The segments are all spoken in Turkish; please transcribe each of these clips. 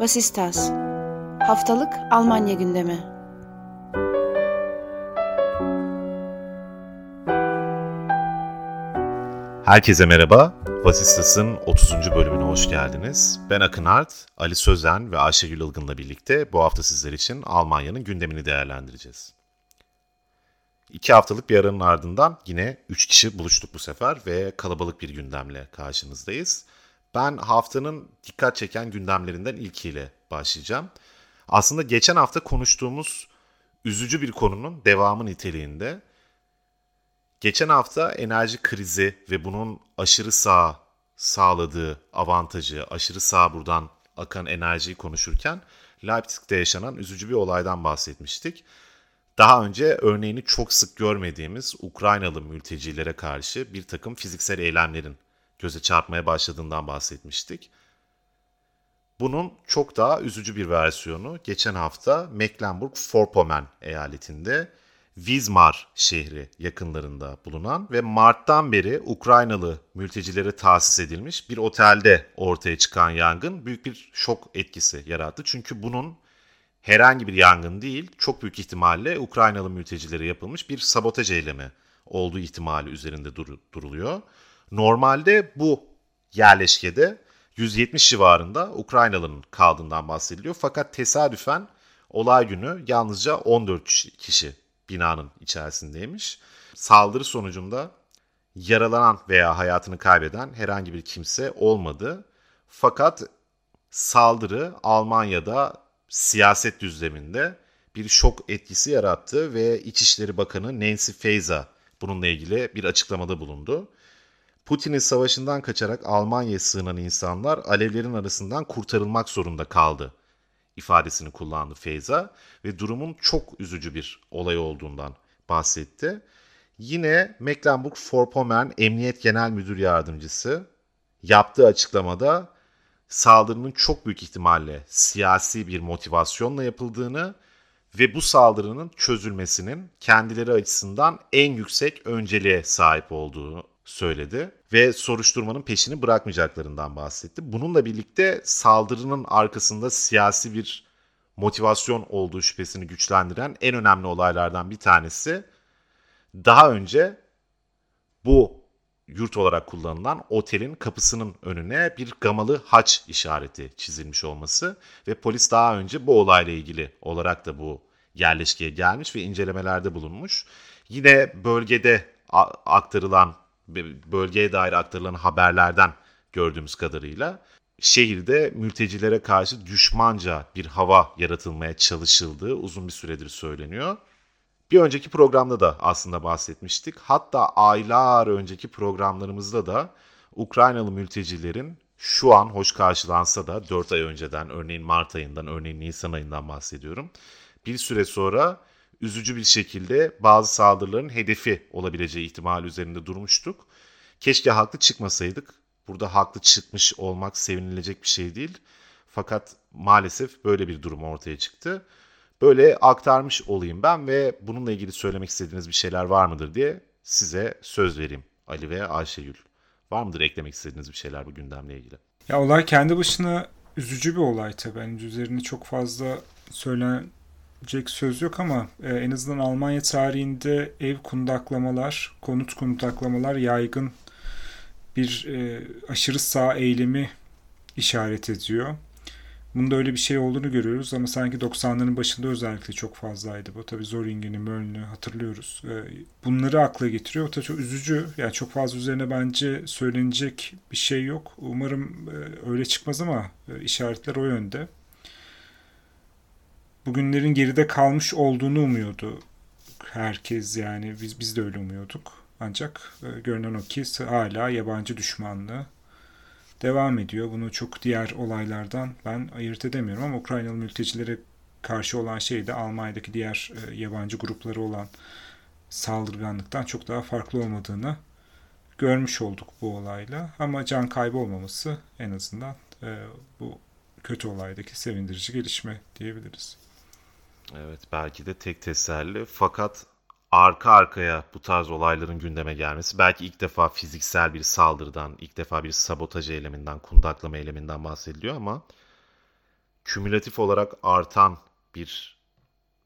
Vasistas Haftalık Almanya gündemi Herkese merhaba. Vasistas'ın 30. bölümüne hoş geldiniz. Ben Akın Art, Ali Sözen ve Ayşegül Ilgın'la birlikte bu hafta sizler için Almanya'nın gündemini değerlendireceğiz. İki haftalık bir aranın ardından yine 3 kişi buluştuk bu sefer ve kalabalık bir gündemle karşınızdayız. Ben haftanın dikkat çeken gündemlerinden ilkiyle başlayacağım. Aslında geçen hafta konuştuğumuz üzücü bir konunun devamı niteliğinde. Geçen hafta enerji krizi ve bunun aşırı sağ sağladığı avantajı, aşırı sağ buradan akan enerjiyi konuşurken Leipzig'te yaşanan üzücü bir olaydan bahsetmiştik. Daha önce örneğini çok sık görmediğimiz Ukraynalı mültecilere karşı bir takım fiziksel eylemlerin göze çarpmaya başladığından bahsetmiştik. Bunun çok daha üzücü bir versiyonu geçen hafta Mecklenburg-Vorpommern eyaletinde Wismar şehri yakınlarında bulunan ve Mart'tan beri Ukraynalı mültecilere tahsis edilmiş bir otelde ortaya çıkan yangın büyük bir şok etkisi yarattı. Çünkü bunun herhangi bir yangın değil, çok büyük ihtimalle Ukraynalı mültecilere yapılmış bir sabotaj eylemi olduğu ihtimali üzerinde dur- duruluyor. Normalde bu yerleşkede 170 civarında Ukraynalı'nın kaldığından bahsediliyor. Fakat tesadüfen olay günü yalnızca 14 kişi binanın içerisindeymiş. Saldırı sonucunda yaralanan veya hayatını kaybeden herhangi bir kimse olmadı. Fakat saldırı Almanya'da siyaset düzleminde bir şok etkisi yarattı ve İçişleri Bakanı Nancy Faeser bununla ilgili bir açıklamada bulundu. Putin'in savaşından kaçarak Almanya'ya sığınan insanlar alevlerin arasından kurtarılmak zorunda kaldı ifadesini kullandı Feyza ve durumun çok üzücü bir olay olduğundan bahsetti. Yine Mecklenburg-Vorpommern Emniyet Genel Müdür Yardımcısı yaptığı açıklamada saldırının çok büyük ihtimalle siyasi bir motivasyonla yapıldığını ve bu saldırının çözülmesinin kendileri açısından en yüksek önceliğe sahip olduğu söyledi ve soruşturmanın peşini bırakmayacaklarından bahsetti. Bununla birlikte saldırının arkasında siyasi bir motivasyon olduğu şüphesini güçlendiren en önemli olaylardan bir tanesi daha önce bu yurt olarak kullanılan otelin kapısının önüne bir gamalı haç işareti çizilmiş olması ve polis daha önce bu olayla ilgili olarak da bu yerleşkeye gelmiş ve incelemelerde bulunmuş. Yine bölgede aktarılan bölgeye dair aktarılan haberlerden gördüğümüz kadarıyla şehirde mültecilere karşı düşmanca bir hava yaratılmaya çalışıldığı uzun bir süredir söyleniyor. Bir önceki programda da aslında bahsetmiştik. Hatta aylar önceki programlarımızda da Ukraynalı mültecilerin şu an hoş karşılansa da 4 ay önceden örneğin Mart ayından örneğin Nisan ayından bahsediyorum. Bir süre sonra üzücü bir şekilde bazı saldırıların hedefi olabileceği ihtimali üzerinde durmuştuk. Keşke haklı çıkmasaydık. Burada haklı çıkmış olmak sevinilecek bir şey değil. Fakat maalesef böyle bir durum ortaya çıktı. Böyle aktarmış olayım ben ve bununla ilgili söylemek istediğiniz bir şeyler var mıdır diye size söz vereyim Ali ve Ayşegül. Var mıdır eklemek istediğiniz bir şeyler bu gündemle ilgili? Ya olay kendi başına üzücü bir olay tabii. Yani üzerine çok fazla söylen Jack söz yok ama e, en azından Almanya tarihinde ev kundaklamalar, konut kundaklamalar yaygın bir e, aşırı sağ eylemi işaret ediyor. Bunda öyle bir şey olduğunu görüyoruz ama sanki 90'ların başında özellikle çok fazlaydı bu. Tabii Zoringen'i, Möln'ü hatırlıyoruz. E, bunları akla getiriyor. O da çok üzücü. Yani çok fazla üzerine bence söylenecek bir şey yok. Umarım e, öyle çıkmaz ama e, işaretler o yönde. Bugünlerin geride kalmış olduğunu umuyordu herkes yani biz biz de öyle umuyorduk. Ancak e, görünen o ki hala yabancı düşmanlığı devam ediyor. Bunu çok diğer olaylardan ben ayırt edemiyorum ama Ukraynalı mültecilere karşı olan şey de Almanya'daki diğer e, yabancı grupları olan saldırganlıktan çok daha farklı olmadığını görmüş olduk bu olayla. Ama can kaybı olmaması en azından e, bu kötü olaydaki sevindirici gelişme diyebiliriz. Evet belki de tek teselli fakat arka arkaya bu tarz olayların gündeme gelmesi belki ilk defa fiziksel bir saldırıdan, ilk defa bir sabotaj eyleminden, kundaklama eyleminden bahsediliyor ama kümülatif olarak artan bir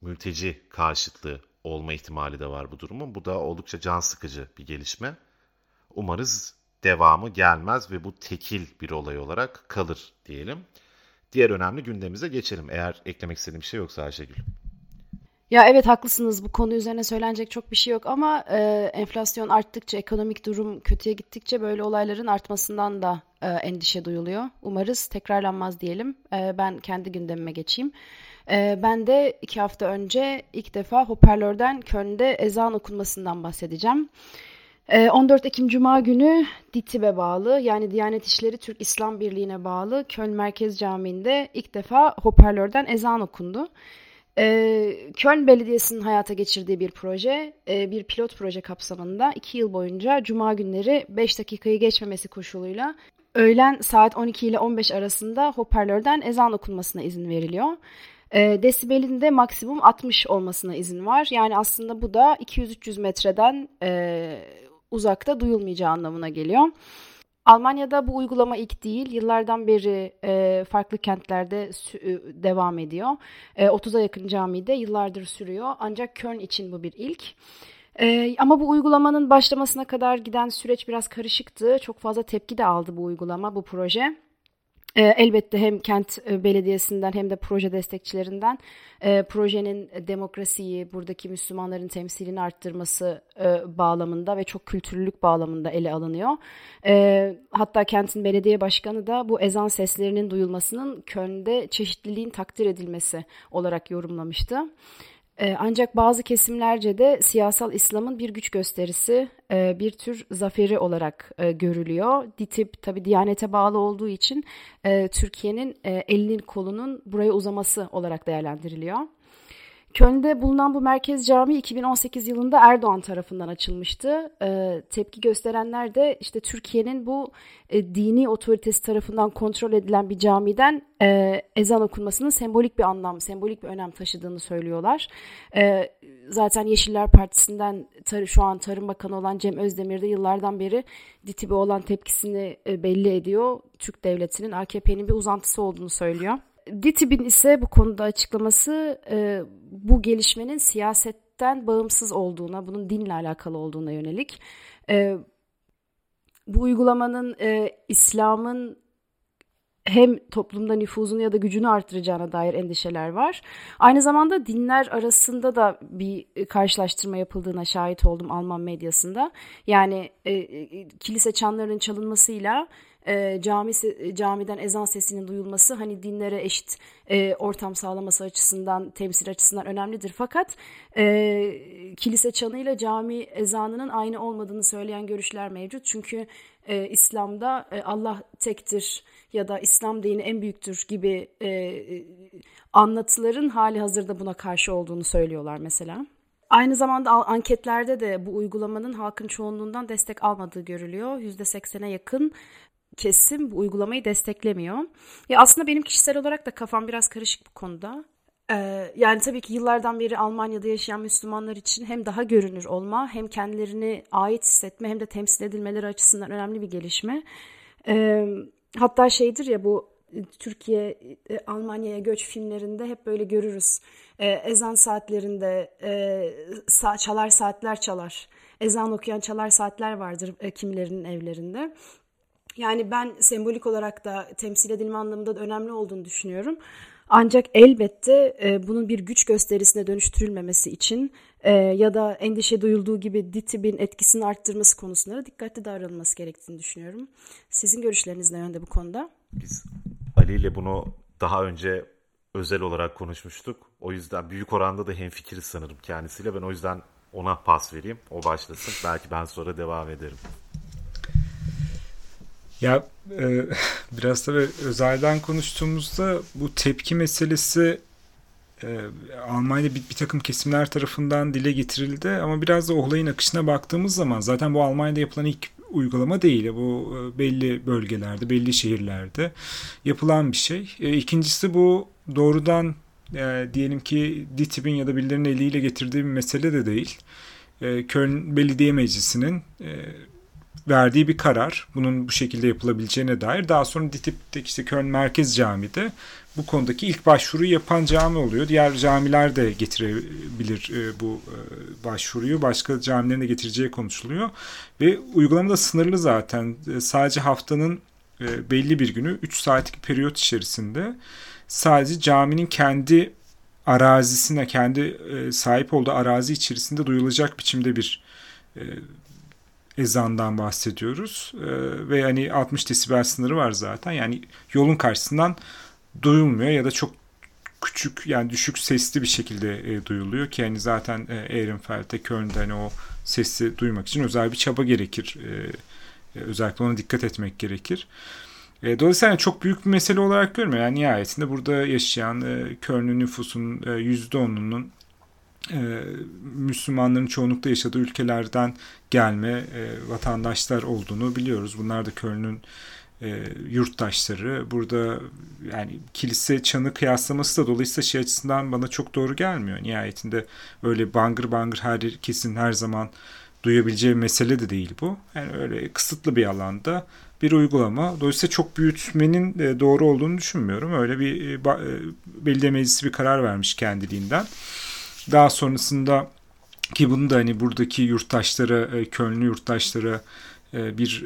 mülteci karşıtlığı olma ihtimali de var bu durumun. Bu da oldukça can sıkıcı bir gelişme. Umarız devamı gelmez ve bu tekil bir olay olarak kalır diyelim. Diğer önemli gündemimize geçelim. Eğer eklemek istediğim bir şey yoksa Ayşegül. Ya evet haklısınız bu konu üzerine söylenecek çok bir şey yok ama e, enflasyon arttıkça ekonomik durum kötüye gittikçe böyle olayların artmasından da e, endişe duyuluyor. Umarız tekrarlanmaz diyelim. E, ben kendi gündemime geçeyim. E, ben de iki hafta önce ilk defa hoparlörden Köln'de ezan okunmasından bahsedeceğim. 14 Ekim Cuma günü DİTİB'e bağlı yani Diyanet İşleri Türk İslam Birliği'ne bağlı Köln Merkez Camii'nde ilk defa hoparlörden ezan okundu. Ee, Köln Belediyesi'nin hayata geçirdiği bir proje, e, bir pilot proje kapsamında 2 yıl boyunca cuma günleri 5 dakikayı geçmemesi koşuluyla öğlen saat 12 ile 15 arasında hoparlörden ezan okunmasına izin veriliyor. E, desibelin de maksimum 60 olmasına izin var. Yani aslında bu da 200-300 metreden e, uzakta duyulmayacağı anlamına geliyor. Almanya'da bu uygulama ilk değil. Yıllardan beri e, farklı kentlerde e, devam ediyor. E, 30'a yakın camide yıllardır sürüyor. Ancak Köln için bu bir ilk. E, ama bu uygulamanın başlamasına kadar giden süreç biraz karışıktı. Çok fazla tepki de aldı bu uygulama, bu proje. E, elbette hem kent e, belediyesinden hem de proje destekçilerinden e, projenin demokrasiyi, buradaki Müslümanların temsilini arttırması e, bağlamında ve çok kültürlülük bağlamında ele alınıyor. Hatta kentin belediye başkanı da bu ezan seslerinin duyulmasının Köln'de çeşitliliğin takdir edilmesi olarak yorumlamıştı. Ee, ancak bazı kesimlerce de siyasal İslam'ın bir güç gösterisi, e, bir tür zaferi olarak e, görülüyor. DİTİB tabi Diyanet'e bağlı olduğu için e, Türkiye'nin elinin kolunun buraya uzaması olarak değerlendiriliyor. Köln'de bulunan bu merkez cami 2018 yılında Erdoğan tarafından açılmıştı. E, tepki gösterenler de işte Türkiye'nin bu e, dini otoritesi tarafından kontrol edilen bir camiden e, ezan okunmasının sembolik bir anlam, sembolik bir önem taşıdığını söylüyorlar. E, zaten Yeşiller Partisi'nden tar- şu an Tarım Bakanı olan Cem Özdemir de yıllardan beri DİTİB'e olan tepkisini e, belli ediyor. Türk Devleti'nin AKP'nin bir uzantısı olduğunu söylüyor. DİTİB'in ise bu konuda açıklaması e, bu gelişmenin siyasetten bağımsız olduğuna, bunun dinle alakalı olduğuna yönelik. E, bu uygulamanın e, İslam'ın hem toplumda nüfuzunu ya da gücünü artıracağına dair endişeler var. Aynı zamanda dinler arasında da bir karşılaştırma yapıldığına şahit oldum Alman medyasında. Yani e, e, kilise çanlarının çalınmasıyla e, cami camiden ezan sesinin duyulması hani dinlere eşit e, ortam sağlaması açısından temsil açısından önemlidir. Fakat e, kilise çanıyla cami ezanının aynı olmadığını söyleyen görüşler mevcut. Çünkü e, İslam'da e, Allah tektir ya da İslam dini en büyüktür gibi e, anlatıların hali hazırda buna karşı olduğunu söylüyorlar mesela. Aynı zamanda anketlerde de bu uygulamanın halkın çoğunluğundan destek almadığı görülüyor. %80'e yakın kesim bu uygulamayı desteklemiyor. Ya aslında benim kişisel olarak da kafam biraz karışık bu konuda. Ee, yani tabii ki yıllardan beri Almanya'da yaşayan Müslümanlar için hem daha görünür olma hem kendilerini ait hissetme hem de temsil edilmeleri açısından önemli bir gelişme. Ee, hatta şeydir ya bu Türkiye e, Almanya'ya göç filmlerinde hep böyle görürüz. Ee, ezan saatlerinde e, çalar saatler çalar. Ezan okuyan çalar saatler vardır e, kimilerinin evlerinde. Yani ben sembolik olarak da temsil edilme anlamında da önemli olduğunu düşünüyorum. Ancak elbette e, bunun bir güç gösterisine dönüştürülmemesi için e, ya da endişe duyulduğu gibi DİTİB'in etkisini arttırması konusunda dikkatli davranılması gerektiğini düşünüyorum. Sizin görüşleriniz ne yönde bu konuda? Biz Ali ile bunu daha önce özel olarak konuşmuştuk. O yüzden büyük oranda da hemfikiriz sanırım kendisiyle. Ben o yüzden ona pas vereyim. O başlasın. Belki ben sonra devam ederim. Ya e, biraz tabii özelden konuştuğumuzda bu tepki meselesi e, Almanya'da bir, bir takım kesimler tarafından dile getirildi ama biraz da olayın akışına baktığımız zaman zaten bu Almanya'da yapılan ilk uygulama değil. Bu e, belli bölgelerde, belli şehirlerde yapılan bir şey. E, ikincisi bu doğrudan e, diyelim ki DİTİB'in ya da birilerinin eliyle getirdiği bir mesele de değil. E, Köln Belediye Meclisi'nin e, verdiği bir karar. Bunun bu şekilde yapılabileceğine dair. Daha sonra DİTİB'deki işte Köln Merkez Camii'de bu konudaki ilk başvuruyu yapan cami oluyor. Diğer camiler de getirebilir e, bu e, başvuruyu. Başka camilerin de getireceği konuşuluyor. Ve uygulama da sınırlı zaten. E, sadece haftanın belli bir günü 3 saatlik periyot içerisinde sadece caminin kendi arazisine, kendi sahip olduğu arazi içerisinde duyulacak biçimde bir ezandan bahsediyoruz. E, ve hani 60 desibel sınırı var zaten. Yani yolun karşısından duyulmuyor ya da çok küçük yani düşük sesli bir şekilde e, duyuluyor ki hani zaten e, Ehrenfeld'de Köln'de hani o sesi duymak için özel bir çaba gerekir. E, e, özellikle ona dikkat etmek gerekir. Dolayısıyla yani çok büyük bir mesele olarak görmüyor. Yani nihayetinde burada yaşayan e, Köln'ün nüfusunun e, %10'unun e, Müslümanların çoğunlukla yaşadığı ülkelerden gelme e, vatandaşlar olduğunu biliyoruz. Bunlar da Köln'ün e, yurttaşları. Burada yani kilise çanı kıyaslaması da dolayısıyla şey açısından bana çok doğru gelmiyor. Nihayetinde öyle bangır bangır herkesin her zaman duyabileceği mesele de değil bu. Yani öyle kısıtlı bir alanda bir uygulama. Dolayısıyla çok büyütmenin e, doğru olduğunu düşünmüyorum. Öyle bir e, e, belediye meclisi bir karar vermiş kendiliğinden. Daha sonrasında ki bunu da hani buradaki yurttaşlara, Kölnlü yurttaşlara bir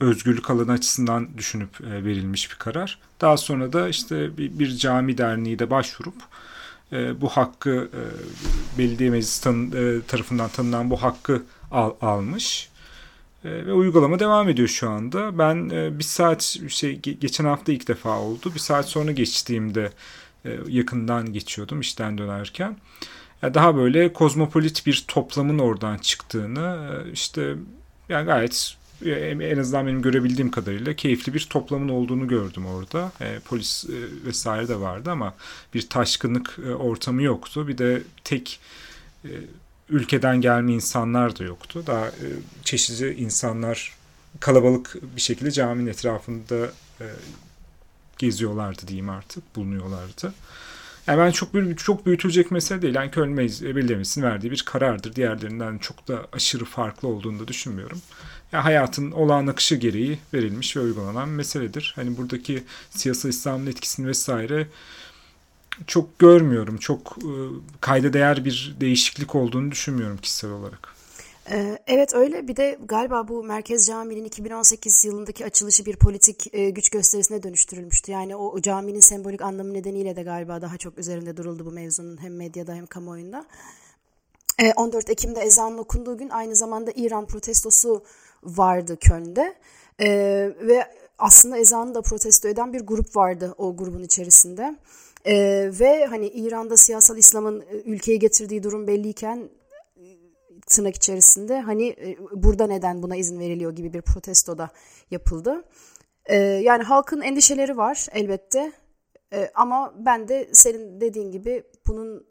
özgürlük alanı açısından düşünüp verilmiş bir karar. Daha sonra da işte bir, cami derneği de başvurup bu hakkı belediye meclisi tarafından tanınan bu hakkı almış ve uygulama devam ediyor şu anda. Ben bir saat şey geçen hafta ilk defa oldu. Bir saat sonra geçtiğimde e, yakından geçiyordum işten dönerken. Daha böyle kozmopolit bir toplamın oradan çıktığını e, işte yani gayet e, en azından benim görebildiğim kadarıyla keyifli bir toplamın olduğunu gördüm orada. E, polis e, vesaire de vardı ama bir taşkınlık e, ortamı yoktu. Bir de tek e, ülkeden gelme insanlar da yoktu. Daha e, çeşitli insanlar kalabalık bir şekilde caminin etrafında e, geziyorlardı diyeyim artık, bulunuyorlardı. Yani ben çok bir çok büyütülecek mesele değil. Yani Köln Belediye'mizin verdiği bir karardır. Diğerlerinden çok da aşırı farklı olduğunu da düşünmüyorum. Yani hayatın olağan akışı gereği verilmiş ve uygulanan meseledir. Hani buradaki siyasal İslam'ın etkisini vesaire çok görmüyorum. Çok e, kayda değer bir değişiklik olduğunu düşünmüyorum kişisel olarak. Ee, evet öyle bir de galiba bu Merkez Camii'nin 2018 yılındaki açılışı bir politik e, güç gösterisine dönüştürülmüştü. Yani o caminin sembolik anlamı nedeniyle de galiba daha çok üzerinde duruldu bu mevzunun hem medyada hem kamuoyunda. 14 ee, Ekim'de ezanın okunduğu gün aynı zamanda İran protestosu vardı Köln'de. Ee, ve aslında ezanı da protesto eden bir grup vardı o grubun içerisinde. Ee, ve hani İran'da siyasal İslam'ın e, ülkeye getirdiği durum belliyken tırnak içerisinde hani e, burada neden buna izin veriliyor gibi bir protesto da yapıldı. E, yani halkın endişeleri var elbette e, ama ben de senin dediğin gibi bunun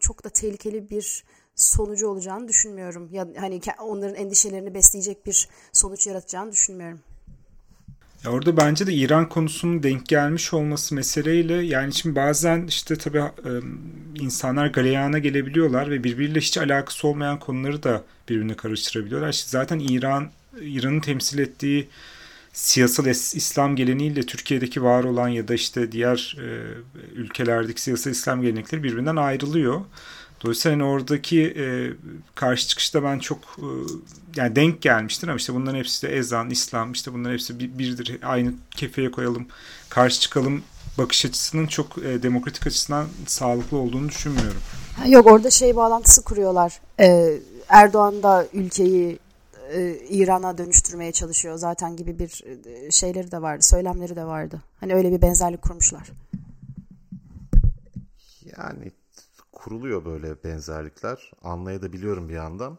çok da tehlikeli bir sonucu olacağını düşünmüyorum. Ya hani onların endişelerini besleyecek bir sonuç yaratacağını düşünmüyorum. Ya orada bence de İran konusunun denk gelmiş olması meseleyle yani şimdi bazen işte tabii insanlar galeyana gelebiliyorlar ve birbiriyle hiç alakası olmayan konuları da birbirine karıştırabiliyorlar. İşte zaten İran İran'ın temsil ettiği siyasal İslam geleneğiyle Türkiye'deki var olan ya da işte diğer ülkelerdeki siyasal İslam gelenekleri birbirinden ayrılıyor. Dolayısıyla hani oradaki e, karşı çıkışta ben çok e, yani denk gelmiştir ama işte bunların hepsi de ezan, İslam işte bunların hepsi bir, birdir. Aynı kefeye koyalım, karşı çıkalım bakış açısının çok e, demokratik açısından sağlıklı olduğunu düşünmüyorum. Yok orada şey bağlantısı kuruyorlar. Ee, Erdoğan da ülkeyi e, İran'a dönüştürmeye çalışıyor zaten gibi bir e, şeyleri de vardı, söylemleri de vardı. Hani öyle bir benzerlik kurmuşlar. Yani kuruluyor böyle benzerlikler. Anlayabiliyorum bir yandan.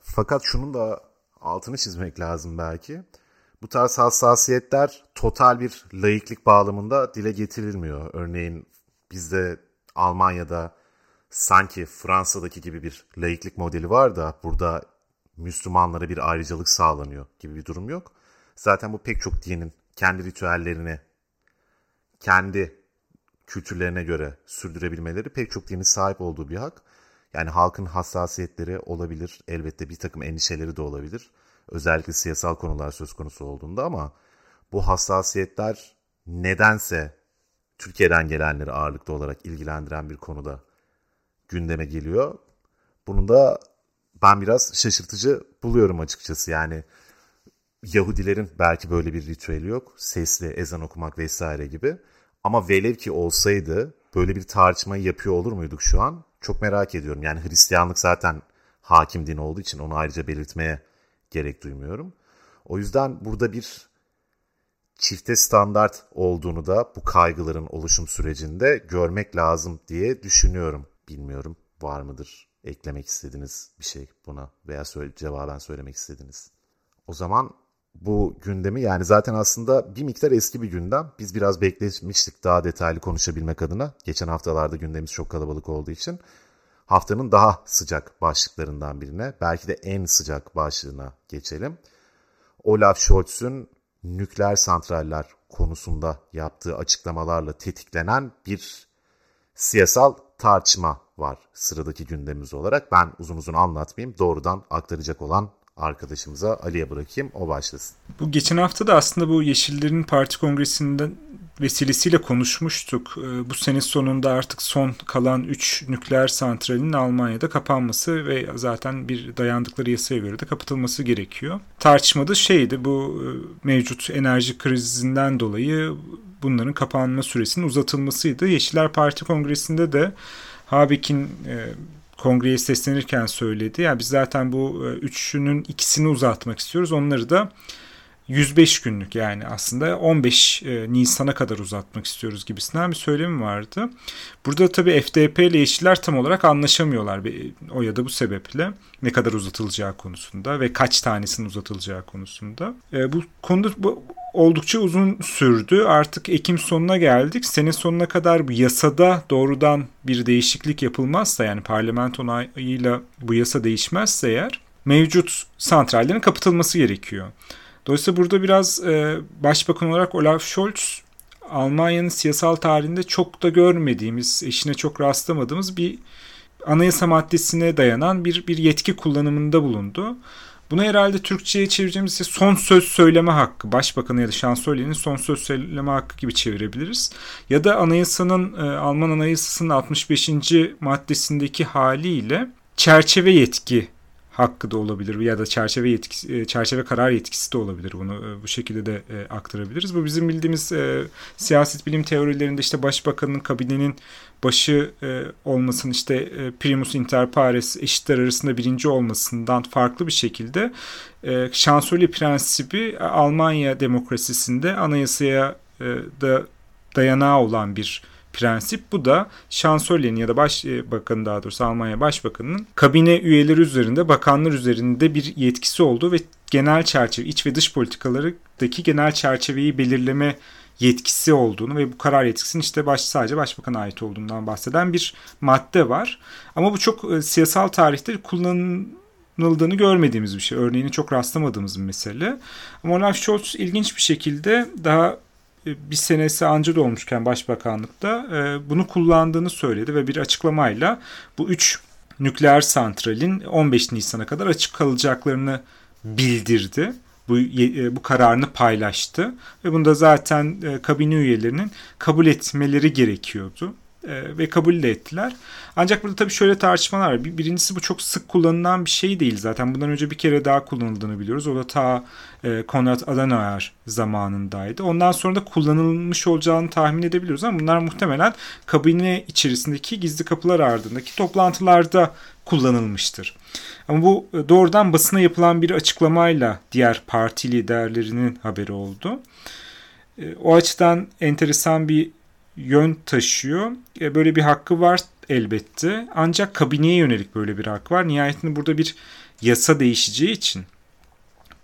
Fakat şunun da altını çizmek lazım belki. Bu tarz hassasiyetler total bir layıklık bağlamında dile getirilmiyor. Örneğin bizde Almanya'da sanki Fransa'daki gibi bir layıklık modeli var da burada Müslümanlara bir ayrıcalık sağlanıyor gibi bir durum yok. Zaten bu pek çok dinin kendi ritüellerini, kendi kültürlerine göre sürdürebilmeleri pek çok dinin sahip olduğu bir hak. Yani halkın hassasiyetleri olabilir, elbette bir takım endişeleri de olabilir. Özellikle siyasal konular söz konusu olduğunda ama bu hassasiyetler nedense Türkiye'den gelenleri ağırlıklı olarak ilgilendiren bir konuda gündeme geliyor. Bunun da ben biraz şaşırtıcı buluyorum açıkçası. Yani Yahudilerin belki böyle bir ritüeli yok. Sesli ezan okumak vesaire gibi. Ama velev ki olsaydı böyle bir tartışmayı yapıyor olur muyduk şu an? Çok merak ediyorum. Yani Hristiyanlık zaten hakim din olduğu için onu ayrıca belirtmeye gerek duymuyorum. O yüzden burada bir çifte standart olduğunu da bu kaygıların oluşum sürecinde görmek lazım diye düşünüyorum. Bilmiyorum var mıdır eklemek istediğiniz bir şey buna veya söyle, cevaben söylemek istediğiniz. O zaman bu gündemi yani zaten aslında bir miktar eski bir gündem. Biz biraz beklemiştik daha detaylı konuşabilmek adına. Geçen haftalarda gündemimiz çok kalabalık olduğu için. Haftanın daha sıcak başlıklarından birine, belki de en sıcak başlığına geçelim. Olaf Scholz'un nükleer santraller konusunda yaptığı açıklamalarla tetiklenen bir siyasal tartışma var sıradaki gündemimiz olarak. Ben uzun uzun anlatmayayım. Doğrudan aktaracak olan arkadaşımıza Ali'ye bırakayım. O başlasın. Bu geçen hafta da aslında bu Yeşillerin Parti Kongresi'nden vesilesiyle konuşmuştuk. Ee, bu sene sonunda artık son kalan 3 nükleer santralin Almanya'da kapanması ve zaten bir dayandıkları yasaya göre de kapatılması gerekiyor. Tartışmada şeydi bu e, mevcut enerji krizinden dolayı bunların kapanma süresinin uzatılmasıydı. Yeşiller Parti Kongresi'nde de Habeck'in e, kongreye seslenirken söyledi. Yani biz zaten bu e, üçünün ikisini uzatmak istiyoruz. Onları da 105 günlük yani aslında 15 e, Nisan'a kadar uzatmak istiyoruz gibisinden bir söylemi vardı. Burada tabii FDP ile Yeşiller tam olarak anlaşamıyorlar o ya da bu sebeple ne kadar uzatılacağı konusunda ve kaç tanesinin uzatılacağı konusunda. E, bu konuda bu, oldukça uzun sürdü. Artık Ekim sonuna geldik. Sene sonuna kadar bu yasada doğrudan bir değişiklik yapılmazsa yani parlamento onayıyla bu yasa değişmezse eğer mevcut santrallerin kapatılması gerekiyor. Dolayısıyla burada biraz e, başbakan olarak Olaf Scholz Almanya'nın siyasal tarihinde çok da görmediğimiz, eşine çok rastlamadığımız bir anayasa maddesine dayanan bir bir yetki kullanımında bulundu. Bunu herhalde Türkçe'ye çevireceğimiz son söz söyleme hakkı, başbakanı ya da şansölyenin son söz söyleme hakkı gibi çevirebiliriz. Ya da anayasanın, e, Alman anayasasının 65. maddesindeki haliyle çerçeve yetki hakkı da olabilir ya da çerçeve yetkisi, e, çerçeve karar yetkisi de olabilir. Bunu e, bu şekilde de e, aktarabiliriz. Bu bizim bildiğimiz e, siyaset bilim teorilerinde işte başbakanın kabinenin başı e, olmasının işte e, primus inter pares eşitler arasında birinci olmasından farklı bir şekilde e, şansölye prensibi Almanya demokrasisinde anayasaya e, da dayanağı olan bir prensip. Bu da şansölyenin ya da başbakanın daha doğrusu Almanya Başbakanı'nın kabine üyeleri üzerinde, bakanlar üzerinde bir yetkisi olduğu ve genel çerçeve, iç ve dış politikalarındaki genel çerçeveyi belirleme yetkisi olduğunu ve bu karar yetkisinin işte baş, sadece başbakana ait olduğundan bahseden bir madde var. Ama bu çok e, siyasal tarihte kullanıldığını görmediğimiz bir şey. Örneğini çok rastlamadığımız bir mesele. Ama Olaf Scholz ilginç bir şekilde daha e, bir senesi anca dolmuşken başbakanlıkta e, bunu kullandığını söyledi ve bir açıklamayla bu üç nükleer santralin 15 Nisan'a kadar açık kalacaklarını bildirdi. Bu, e, bu kararını paylaştı ve bunda zaten kabine üyelerinin kabul etmeleri gerekiyordu e, ve kabul de ettiler. Ancak burada tabii şöyle tartışmalar var. Birincisi bu çok sık kullanılan bir şey değil zaten. Bundan önce bir kere daha kullanıldığını biliyoruz. O da ta e, Konrad Adenauer zamanındaydı. Ondan sonra da kullanılmış olacağını tahmin edebiliyoruz ama bunlar muhtemelen kabine içerisindeki gizli kapılar ardındaki toplantılarda kullanılmıştır. Ama bu e, doğrudan basına yapılan bir açıklamayla diğer parti liderlerinin haberi oldu. O açıdan enteresan bir yön taşıyor. E, böyle bir hakkı var elbette. Ancak kabineye yönelik böyle bir hak var. Nihayetinde burada bir yasa değişeceği için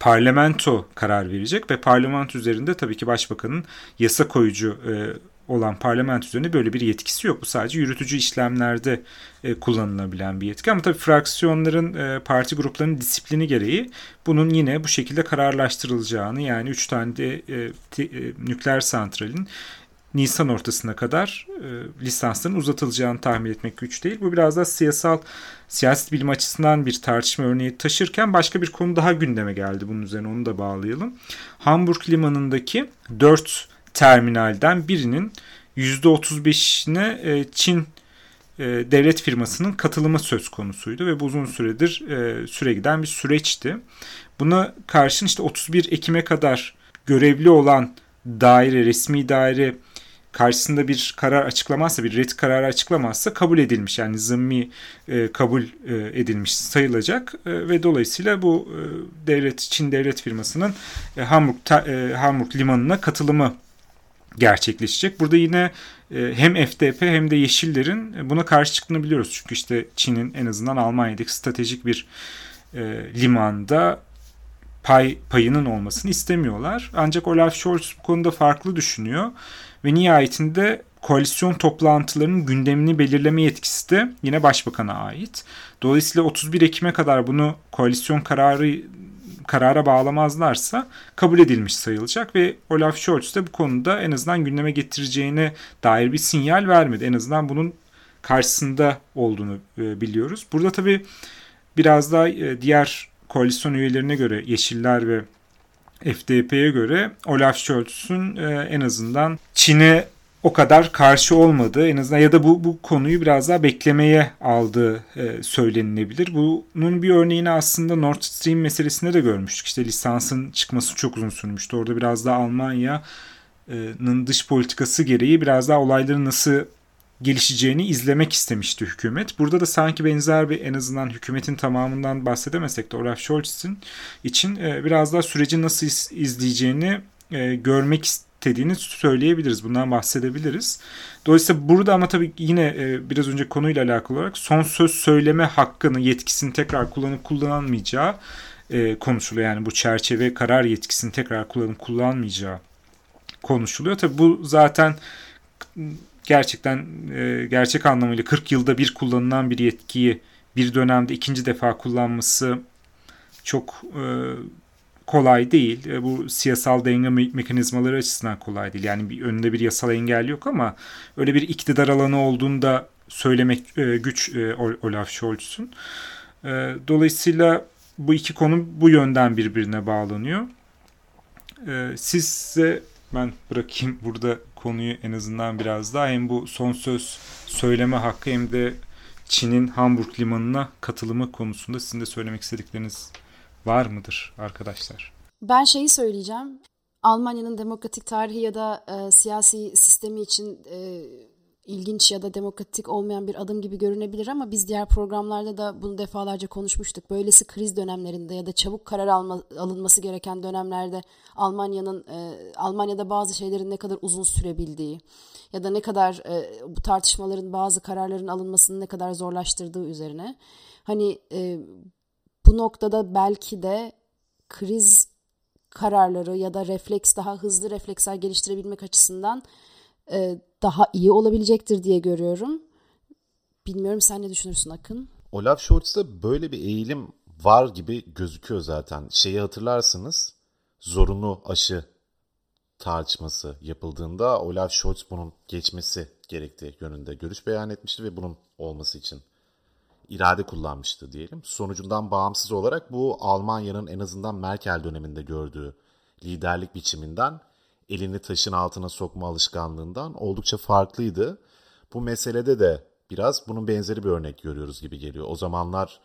parlamento karar verecek ve parlamento üzerinde tabii ki başbakanın yasa koyucu e, olan parlament üzerinde böyle bir yetkisi yok. Bu sadece yürütücü işlemlerde e, kullanılabilen bir yetki. Ama tabii fraksiyonların, e, parti gruplarının disiplini gereği bunun yine bu şekilde kararlaştırılacağını yani 3 tane de e, te, e, nükleer santralin Nisan ortasına kadar e, lisansların uzatılacağını tahmin etmek güç değil. Bu biraz da siyasal siyaset bilim açısından bir tartışma örneği taşırken başka bir konu daha gündeme geldi bunun üzerine onu da bağlayalım. Hamburg limanındaki 4 terminalden birinin %35'ine e, Çin e, devlet firmasının katılımı söz konusuydu ve bu uzun süredir e, süre giden bir süreçti. Buna karşın işte 31 Ekim'e kadar görevli olan daire, resmi daire karşısında bir karar açıklamazsa, bir red kararı açıklamazsa kabul edilmiş. Yani zımmi e, kabul e, edilmiş sayılacak e, ve dolayısıyla bu e, devlet Çin devlet firmasının e, Hamburg ta, e, Hamburg limanına katılımı gerçekleşecek. Burada yine e, hem FDP hem de Yeşillerin buna karşı çıktığını biliyoruz. Çünkü işte Çin'in en azından Almanya'daki stratejik bir e, limanda pay payının olmasını istemiyorlar. Ancak Olaf Scholz bu konuda farklı düşünüyor ve nihayetinde koalisyon toplantılarının gündemini belirleme yetkisi de yine başbakana ait. Dolayısıyla 31 Ekim'e kadar bunu koalisyon kararı karara bağlamazlarsa kabul edilmiş sayılacak ve Olaf Scholz de bu konuda en azından gündeme getireceğine dair bir sinyal vermedi. En azından bunun karşısında olduğunu e, biliyoruz. Burada tabii biraz daha e, diğer koalisyon üyelerine göre Yeşiller ve FDP'ye göre Olaf Scholz'un e, en azından Çin'e o kadar karşı olmadığı en azından ya da bu, bu konuyu biraz daha beklemeye aldığı e, söylenilebilir. Bunun bir örneğini aslında Nord Stream meselesinde de görmüştük. İşte lisansın çıkması çok uzun sürmüştü. Orada biraz daha Almanya'nın dış politikası gereği biraz daha olayların nasıl gelişeceğini izlemek istemişti hükümet. Burada da sanki benzer bir en azından hükümetin tamamından bahsedemesek de Olaf Scholz'in için e, biraz daha süreci nasıl izleyeceğini e, görmek istediğini söyleyebiliriz. Bundan bahsedebiliriz. Dolayısıyla burada ama tabii yine e, biraz önce konuyla alakalı olarak son söz söyleme hakkını, yetkisini tekrar kullanıp kullanılmayacağı konuşuluyor. Yani bu çerçeve karar yetkisini tekrar kullanıp kullanmayacağı konuşuluyor. Tabii bu zaten gerçekten e, gerçek anlamıyla 40 yılda bir kullanılan bir yetkiyi bir dönemde ikinci defa kullanması çok e, kolay değil. E, bu siyasal denge me- mekanizmaları açısından kolay değil. Yani bir önünde bir yasal engel yok ama öyle bir iktidar alanı olduğunda söylemek e, güç e, Olaf Scholz'un. E, dolayısıyla bu iki konu bu yönden birbirine bağlanıyor. E, size ben bırakayım burada konuyu en azından biraz daha hem bu son söz söyleme hakkı hem de Çin'in Hamburg limanına katılımı konusunda sizin de söylemek istedikleriniz var mıdır arkadaşlar? Ben şeyi söyleyeceğim. Almanya'nın demokratik tarihi ya da e, siyasi sistemi için e, ilginç ya da demokratik olmayan bir adım gibi görünebilir ama biz diğer programlarda da bunu defalarca konuşmuştuk. Böylesi kriz dönemlerinde ya da çabuk karar alma, alınması gereken dönemlerde Almanya'nın e, Almanya'da bazı şeylerin ne kadar uzun sürebildiği ya da ne kadar e, bu tartışmaların bazı kararların alınmasını ne kadar zorlaştırdığı üzerine hani e, bu noktada belki de kriz kararları ya da refleks daha hızlı refleksler geliştirebilmek açısından e, daha iyi olabilecektir diye görüyorum. Bilmiyorum sen ne düşünürsün Akın? Olaf Scholz'da böyle bir eğilim var gibi gözüküyor zaten. Şeyi hatırlarsınız zorunlu aşı tartışması yapıldığında Olaf Scholz bunun geçmesi gerektiği yönünde görüş beyan etmişti ve bunun olması için irade kullanmıştı diyelim. Sonucundan bağımsız olarak bu Almanya'nın en azından Merkel döneminde gördüğü liderlik biçiminden elini taşın altına sokma alışkanlığından oldukça farklıydı. Bu meselede de biraz bunun benzeri bir örnek görüyoruz gibi geliyor. O zamanlar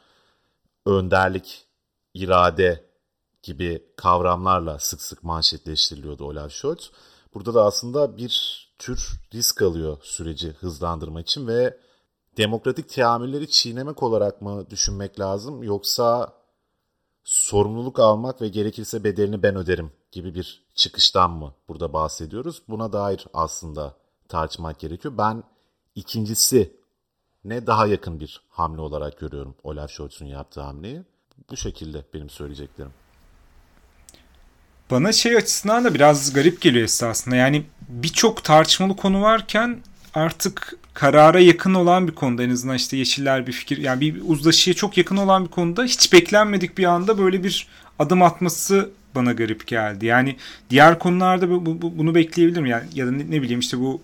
önderlik, irade gibi kavramlarla sık sık manşetleştiriliyordu Olaf Scholz. Burada da aslında bir tür risk alıyor süreci hızlandırma için ve demokratik teamülleri çiğnemek olarak mı düşünmek lazım yoksa sorumluluk almak ve gerekirse bedelini ben öderim gibi bir çıkıştan mı burada bahsediyoruz? Buna dair aslında tartışmak gerekiyor. Ben ikincisi ne daha yakın bir hamle olarak görüyorum Olaf Scholz'un yaptığı hamleyi. Bu şekilde benim söyleyeceklerim. Bana şey açısından da biraz garip geliyor esasında. Yani birçok tartışmalı konu varken artık karara yakın olan bir konuda en azından işte yeşiller bir fikir yani bir uzlaşıya çok yakın olan bir konuda hiç beklenmedik bir anda böyle bir adım atması bana garip geldi. Yani diğer konularda bu, bu, bunu bekleyebilirim yani ya da ne, ne bileyim işte bu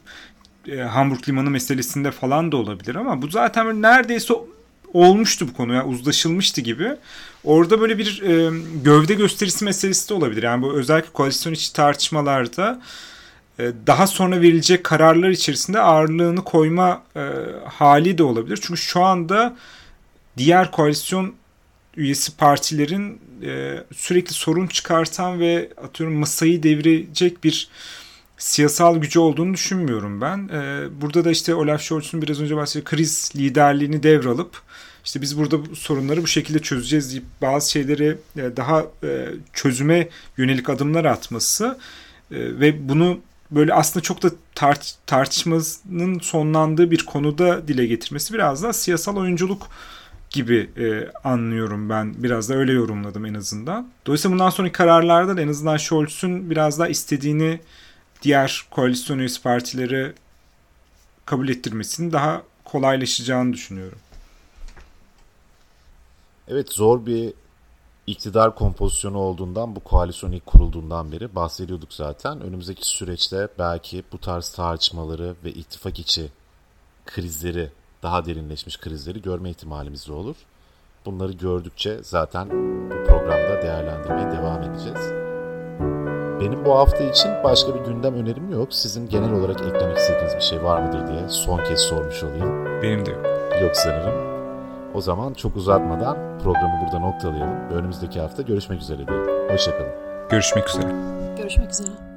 e, Hamburg limanı meselesinde falan da olabilir ama bu zaten neredeyse olmuştu bu konu yani uzlaşılmıştı gibi. Orada böyle bir e, gövde gösterisi meselesi de olabilir. Yani bu özellikle koalisyon içi tartışmalarda e, daha sonra verilecek kararlar içerisinde ağırlığını koyma e, hali de olabilir. Çünkü şu anda diğer koalisyon üyesi partilerin e, sürekli sorun çıkartan ve atıyorum masayı devirecek bir siyasal gücü olduğunu düşünmüyorum ben. E, burada da işte Olaf Scholz'un biraz önce bahsettiği kriz liderliğini devralıp işte biz burada bu sorunları bu şekilde çözeceğiz deyip bazı şeyleri e, daha e, çözüme yönelik adımlar atması e, ve bunu böyle aslında çok da tart tartışmanın sonlandığı bir konuda dile getirmesi biraz daha siyasal oyunculuk gibi e, anlıyorum ben. Biraz da öyle yorumladım en azından. Dolayısıyla bundan sonraki kararlarda da en azından Scholz'un biraz daha istediğini diğer koalisyon üyesi partileri kabul ettirmesinin daha kolaylaşacağını düşünüyorum. Evet zor bir iktidar kompozisyonu olduğundan bu koalisyon ilk kurulduğundan beri bahsediyorduk zaten. Önümüzdeki süreçte belki bu tarz tartışmaları ve ittifak içi krizleri, daha derinleşmiş krizleri görme ihtimalimiz de olur. Bunları gördükçe zaten bu programda değerlendirmeye devam edeceğiz. Benim bu hafta için başka bir gündem önerim yok. Sizin genel olarak eklemek istediğiniz bir şey var mıdır diye son kez sormuş olayım. Benim de yok. Yok sanırım. O zaman çok uzatmadan programı burada noktalayalım. Önümüzdeki hafta görüşmek üzere diyelim. Hoşçakalın. Görüşmek üzere. Görüşmek üzere.